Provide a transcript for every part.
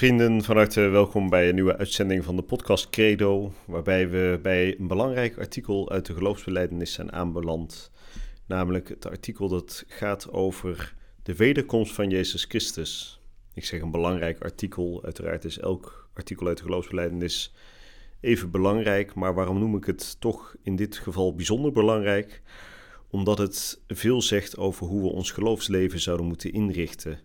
Vrienden, van harte welkom bij een nieuwe uitzending van de podcast Credo, waarbij we bij een belangrijk artikel uit de geloofsbeleidenis zijn aanbeland, namelijk het artikel dat gaat over de wederkomst van Jezus Christus. Ik zeg een belangrijk artikel, uiteraard is elk artikel uit de geloofsbeleidenis even belangrijk, maar waarom noem ik het toch in dit geval bijzonder belangrijk? Omdat het veel zegt over hoe we ons geloofsleven zouden moeten inrichten,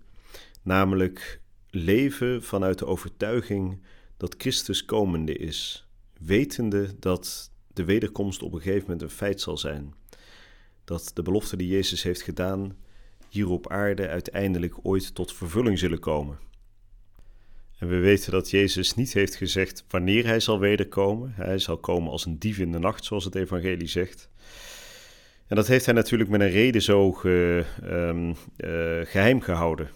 namelijk leven vanuit de overtuiging dat Christus komende is, wetende dat de wederkomst op een gegeven moment een feit zal zijn. Dat de beloften die Jezus heeft gedaan hier op aarde uiteindelijk ooit tot vervulling zullen komen. En we weten dat Jezus niet heeft gezegd wanneer hij zal wederkomen. Hij zal komen als een dief in de nacht, zoals het evangelie zegt. En dat heeft hij natuurlijk met een reden zo ge, um, uh, geheim gehouden.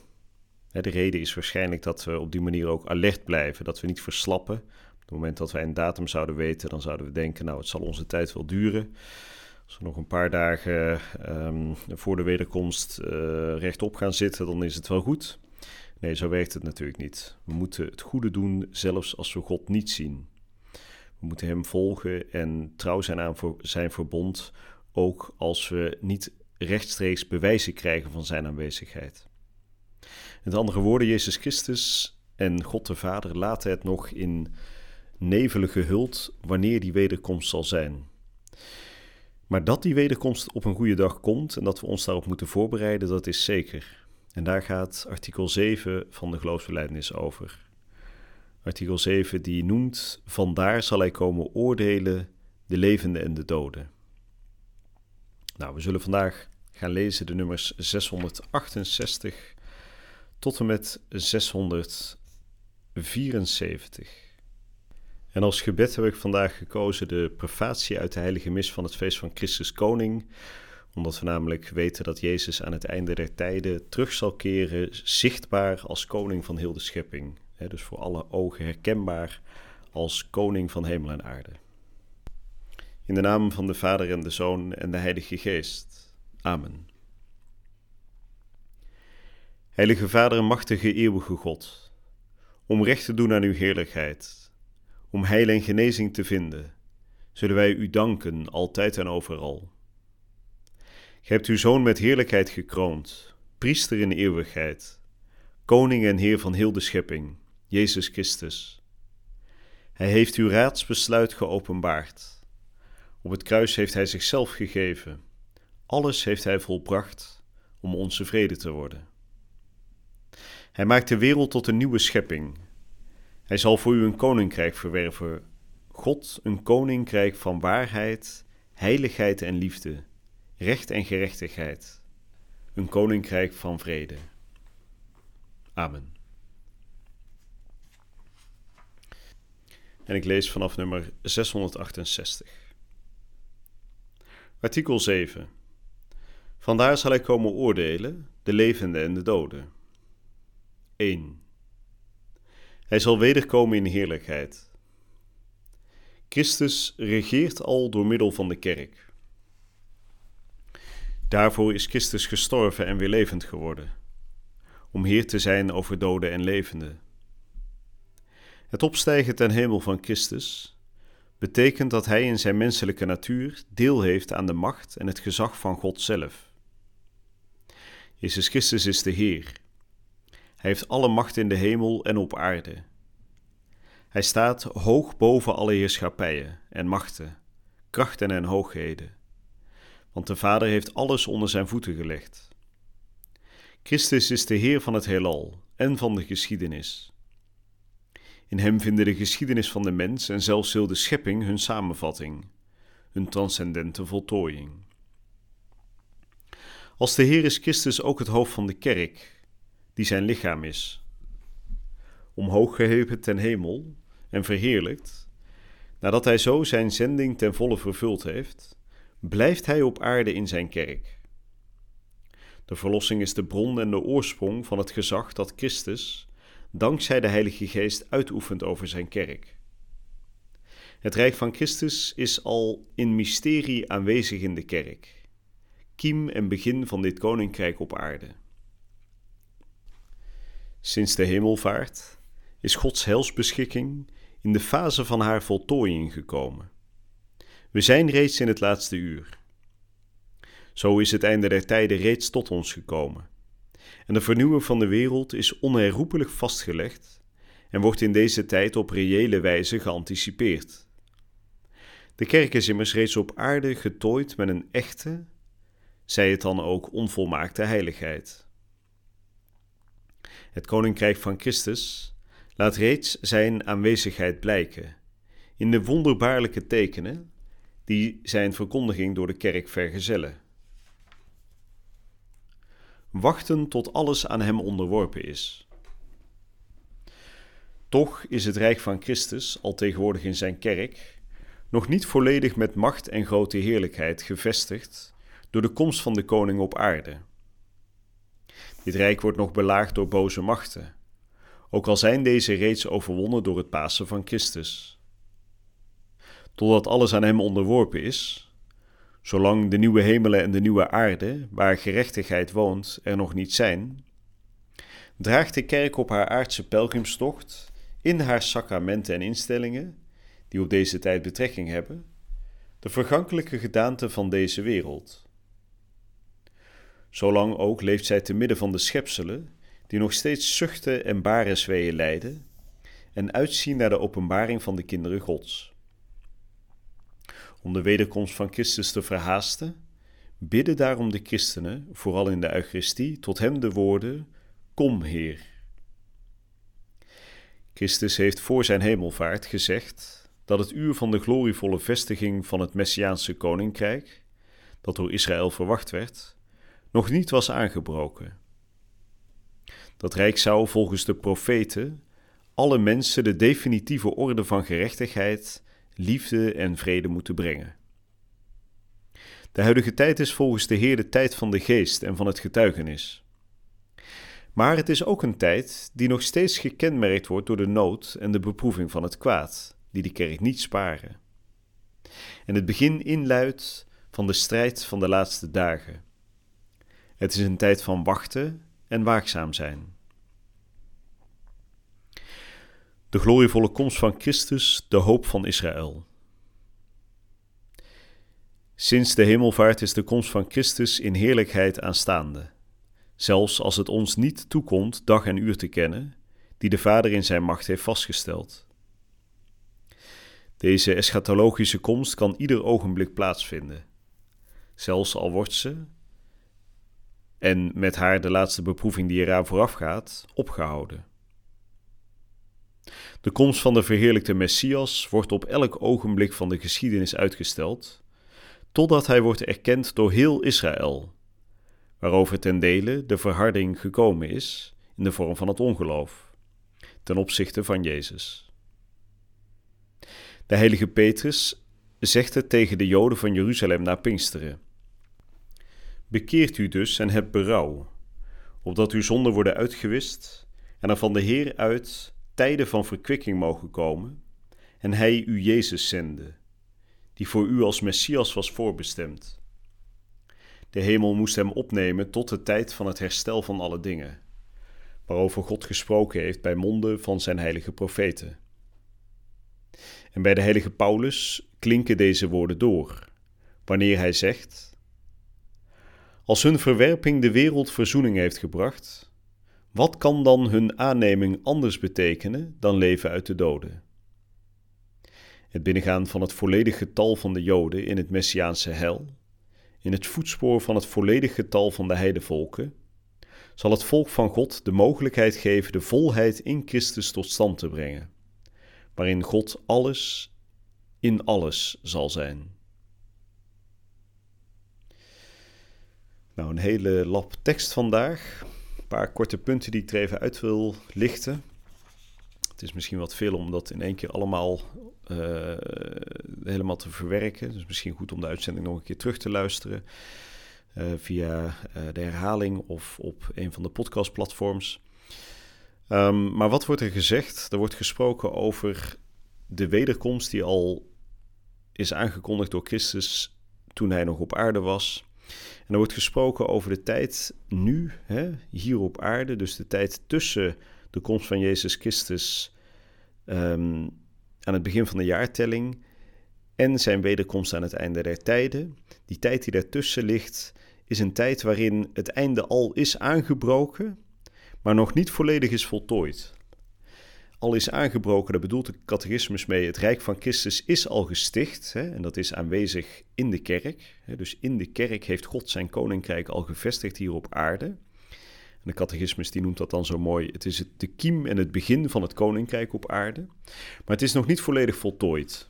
De reden is waarschijnlijk dat we op die manier ook alert blijven, dat we niet verslappen. Op het moment dat wij een datum zouden weten, dan zouden we denken, nou het zal onze tijd wel duren. Als we nog een paar dagen um, voor de wederkomst uh, rechtop gaan zitten, dan is het wel goed. Nee, zo werkt het natuurlijk niet. We moeten het goede doen, zelfs als we God niet zien. We moeten Hem volgen en trouw zijn aan zijn verbond, ook als we niet rechtstreeks bewijzen krijgen van Zijn aanwezigheid. Met andere woorden, Jezus Christus en God de Vader laten het nog in nevelen gehuld wanneer die wederkomst zal zijn. Maar dat die wederkomst op een goede dag komt en dat we ons daarop moeten voorbereiden, dat is zeker. En daar gaat artikel 7 van de geloofsbelijdenis over. Artikel 7 die noemt, vandaar zal hij komen oordelen de levenden en de doden. Nou, we zullen vandaag gaan lezen de nummers 668 tot en met 674. En als gebed heb ik vandaag gekozen de prefatie uit de heilige mis van het feest van Christus Koning, omdat we namelijk weten dat Jezus aan het einde der tijden terug zal keren, zichtbaar als koning van heel de schepping. dus voor alle ogen herkenbaar als koning van hemel en aarde. In de naam van de Vader en de Zoon en de Heilige Geest. Amen. Heilige Vader, machtige eeuwige God, om recht te doen aan uw heerlijkheid, om heil en genezing te vinden, zullen wij u danken altijd en overal. Gij hebt uw Zoon met heerlijkheid gekroond, priester in eeuwigheid, koning en heer van heel de schepping, Jezus Christus. Hij heeft uw raadsbesluit geopenbaard. Op het kruis heeft hij zichzelf gegeven. Alles heeft hij volbracht om onze vrede te worden. Hij maakt de wereld tot een nieuwe schepping. Hij zal voor u een koninkrijk verwerven. God een koninkrijk van waarheid, heiligheid en liefde, recht en gerechtigheid. Een koninkrijk van vrede. Amen. En ik lees vanaf nummer 668. Artikel 7. Vandaar zal hij komen oordelen, de levenden en de doden. 1. Hij zal wederkomen in heerlijkheid. Christus regeert al door middel van de kerk. Daarvoor is Christus gestorven en weer levend geworden, om Heer te zijn over doden en levenden. Het opstijgen ten hemel van Christus betekent dat Hij in zijn menselijke natuur deel heeft aan de macht en het gezag van God zelf. Jezus Christus is de Heer hij heeft alle macht in de hemel en op aarde. Hij staat hoog boven alle heerschappijen en machten, krachten en hoogheden. Want de Vader heeft alles onder zijn voeten gelegd. Christus is de Heer van het heelal en van de geschiedenis. In hem vinden de geschiedenis van de mens en zelfs heel de schepping hun samenvatting, hun transcendente voltooiing. Als de Heer is Christus ook het hoofd van de kerk, die zijn lichaam is. Omhoog geheven ten hemel, en verheerlijkt, nadat hij zo zijn zending ten volle vervuld heeft, blijft hij op aarde in zijn kerk. De verlossing is de bron en de oorsprong van het gezag dat Christus, dankzij de Heilige Geest, uitoefent over zijn kerk. Het Rijk van Christus is al in mysterie aanwezig in de kerk, kiem en begin van dit koninkrijk op aarde. Sinds de hemelvaart is Gods helsbeschikking in de fase van haar voltooiing gekomen. We zijn reeds in het laatste uur. Zo is het einde der tijden reeds tot ons gekomen. En de vernieuwing van de wereld is onherroepelijk vastgelegd en wordt in deze tijd op reële wijze geanticipeerd. De kerk is immers reeds op aarde getooid met een echte, zij het dan ook onvolmaakte heiligheid. Het koninkrijk van Christus laat reeds zijn aanwezigheid blijken in de wonderbaarlijke tekenen die zijn verkondiging door de kerk vergezellen. Wachten tot alles aan hem onderworpen is. Toch is het rijk van Christus, al tegenwoordig in zijn kerk, nog niet volledig met macht en grote heerlijkheid gevestigd door de komst van de koning op aarde. Dit rijk wordt nog belaagd door boze machten, ook al zijn deze reeds overwonnen door het Pasen van Christus. Totdat alles aan hem onderworpen is, zolang de nieuwe hemelen en de nieuwe aarde, waar gerechtigheid woont, er nog niet zijn, draagt de kerk op haar aardse pelgrimstocht in haar sacramenten en instellingen, die op deze tijd betrekking hebben, de vergankelijke gedaante van deze wereld. Zolang ook leeft zij te midden van de schepselen, die nog steeds zuchten en barensweeën lijden, en uitzien naar de openbaring van de kinderen Gods. Om de wederkomst van Christus te verhaasten, bidden daarom de christenen, vooral in de Eucharistie, tot hem de woorden: Kom, Heer. Christus heeft voor zijn hemelvaart gezegd dat het uur van de glorievolle vestiging van het Messiaanse koninkrijk, dat door Israël verwacht werd, nog niet was aangebroken. Dat rijk zou volgens de profeten alle mensen de definitieve orde van gerechtigheid, liefde en vrede moeten brengen. De huidige tijd is volgens de Heer de tijd van de geest en van het getuigenis. Maar het is ook een tijd die nog steeds gekenmerkt wordt door de nood en de beproeving van het kwaad, die de kerk niet sparen. En het begin inluidt van de strijd van de laatste dagen. Het is een tijd van wachten en waakzaam zijn. De glorievolle komst van Christus, de hoop van Israël. Sinds de hemelvaart is de komst van Christus in heerlijkheid aanstaande, zelfs als het ons niet toekomt dag en uur te kennen, die de Vader in zijn macht heeft vastgesteld. Deze eschatologische komst kan ieder ogenblik plaatsvinden, zelfs al wordt ze, en met haar de laatste beproeving die eraan vooraf gaat, opgehouden. De komst van de verheerlijkte Messias wordt op elk ogenblik van de geschiedenis uitgesteld, totdat hij wordt erkend door heel Israël, waarover ten dele de verharding gekomen is in de vorm van het ongeloof, ten opzichte van Jezus. De heilige Petrus zegt het tegen de Joden van Jeruzalem na Pinksteren. Bekeert u dus en hebt berouw, opdat uw zonden worden uitgewist en er van de Heer uit tijden van verkwikking mogen komen en hij u Jezus zende, die voor u als Messias was voorbestemd. De hemel moest hem opnemen tot de tijd van het herstel van alle dingen, waarover God gesproken heeft bij monden van zijn heilige profeten. En bij de heilige Paulus klinken deze woorden door, wanneer hij zegt: Als hun verwerping de wereld verzoening heeft gebracht, wat kan dan hun aanneming anders betekenen dan leven uit de doden? Het binnengaan van het volledige getal van de Joden in het Messiaanse hel, in het voetspoor van het volledige getal van de heidevolken, zal het volk van God de mogelijkheid geven de volheid in Christus tot stand te brengen, waarin God alles in alles zal zijn. Nou, een hele lap tekst vandaag paar korte punten die ik er even uit wil lichten. het is misschien wat veel om dat in één keer allemaal uh, helemaal te verwerken. Dus misschien goed om de uitzending nog een keer terug te luisteren. Uh, via uh, de herhaling of op een van de podcastplatforms. Um, maar wat wordt er gezegd? Er wordt gesproken over de wederkomst die al is aangekondigd door Christus toen hij nog op aarde was. En er wordt gesproken over de tijd nu, hè, hier op aarde, dus de tijd tussen de komst van Jezus Christus um, aan het begin van de jaartelling en zijn wederkomst aan het einde der tijden. Die tijd die daartussen ligt, is een tijd waarin het einde al is aangebroken, maar nog niet volledig is voltooid. Al is aangebroken, daar bedoelt de catechismus mee, het Rijk van Christus is al gesticht hè, en dat is aanwezig in de kerk. Hè, dus in de kerk heeft God zijn koninkrijk al gevestigd hier op aarde. En de catechismus die noemt dat dan zo mooi, het is het, de kiem en het begin van het koninkrijk op aarde. Maar het is nog niet volledig voltooid,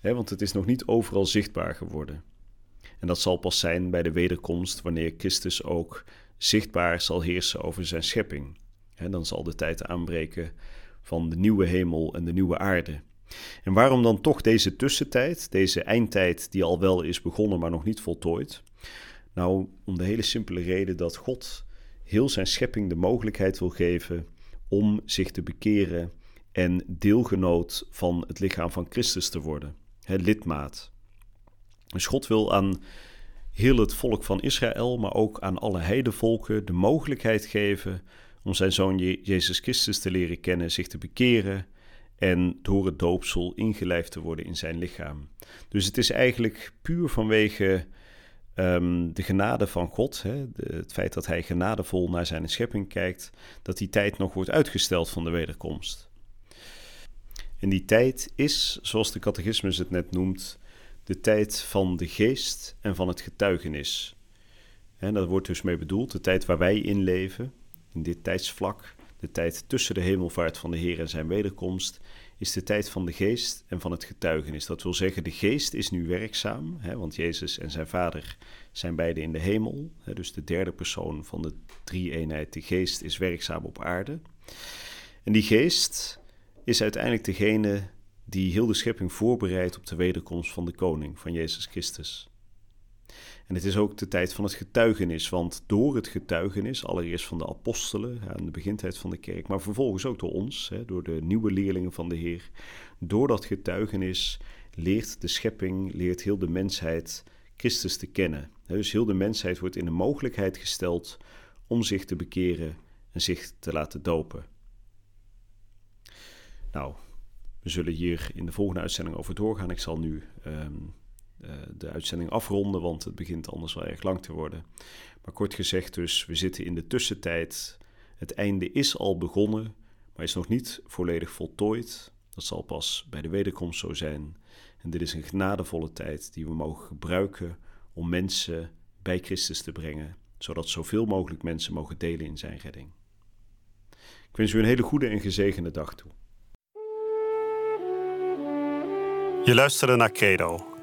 hè, want het is nog niet overal zichtbaar geworden. En dat zal pas zijn bij de wederkomst, wanneer Christus ook zichtbaar zal heersen over zijn schepping. He, dan zal de tijd aanbreken van de nieuwe hemel en de nieuwe aarde. En waarom dan toch deze tussentijd, deze eindtijd die al wel is begonnen, maar nog niet voltooid? Nou, om de hele simpele reden dat God heel zijn schepping de mogelijkheid wil geven om zich te bekeren en deelgenoot van het lichaam van Christus te worden, het lidmaat. Dus God wil aan heel het volk van Israël, maar ook aan alle heidevolken de mogelijkheid geven om zijn zoon Jezus Christus te leren kennen, zich te bekeren en door het doopsel ingelijfd te worden in zijn lichaam. Dus het is eigenlijk puur vanwege um, de genade van God, hè, het feit dat hij genadevol naar zijn schepping kijkt, dat die tijd nog wordt uitgesteld van de wederkomst. En die tijd is, zoals de catechismus het net noemt, de tijd van de geest en van het getuigenis. En dat wordt dus mee bedoeld, de tijd waar wij in leven, in dit tijdsvlak, de tijd tussen de hemelvaart van de Heer en zijn wederkomst, is de tijd van de geest en van het getuigenis. Dat wil zeggen, de geest is nu werkzaam, hè, want Jezus en zijn Vader zijn beide in de hemel. Hè, dus de derde persoon van de drie-eenheid, de geest, is werkzaam op aarde. En die geest is uiteindelijk degene die heel de schepping voorbereidt op de wederkomst van de koning, van Jezus Christus. En het is ook de tijd van het getuigenis, want door het getuigenis, allereerst van de apostelen aan de begintijd van de kerk, maar vervolgens ook door ons, door de nieuwe leerlingen van de Heer, door dat getuigenis leert de schepping, leert heel de mensheid Christus te kennen. Dus heel de mensheid wordt in de mogelijkheid gesteld om zich te bekeren en zich te laten dopen. Nou, we zullen hier in de volgende uitzending over doorgaan. Ik zal nu ehm, eh, de uitzending afronden, want het begint anders wel erg lang te worden. Maar kort gezegd dus, we zitten in de tussentijd. Het einde is al begonnen, maar is nog niet volledig voltooid. Dat zal pas bij de wederkomst zo zijn. En dit is een genadevolle tijd die we mogen gebruiken om mensen bij Christus te brengen, zodat zoveel mogelijk mensen mogen delen in zijn redding. Ik wens u een hele goede en gezegende dag toe. Je luisterde naar Credo,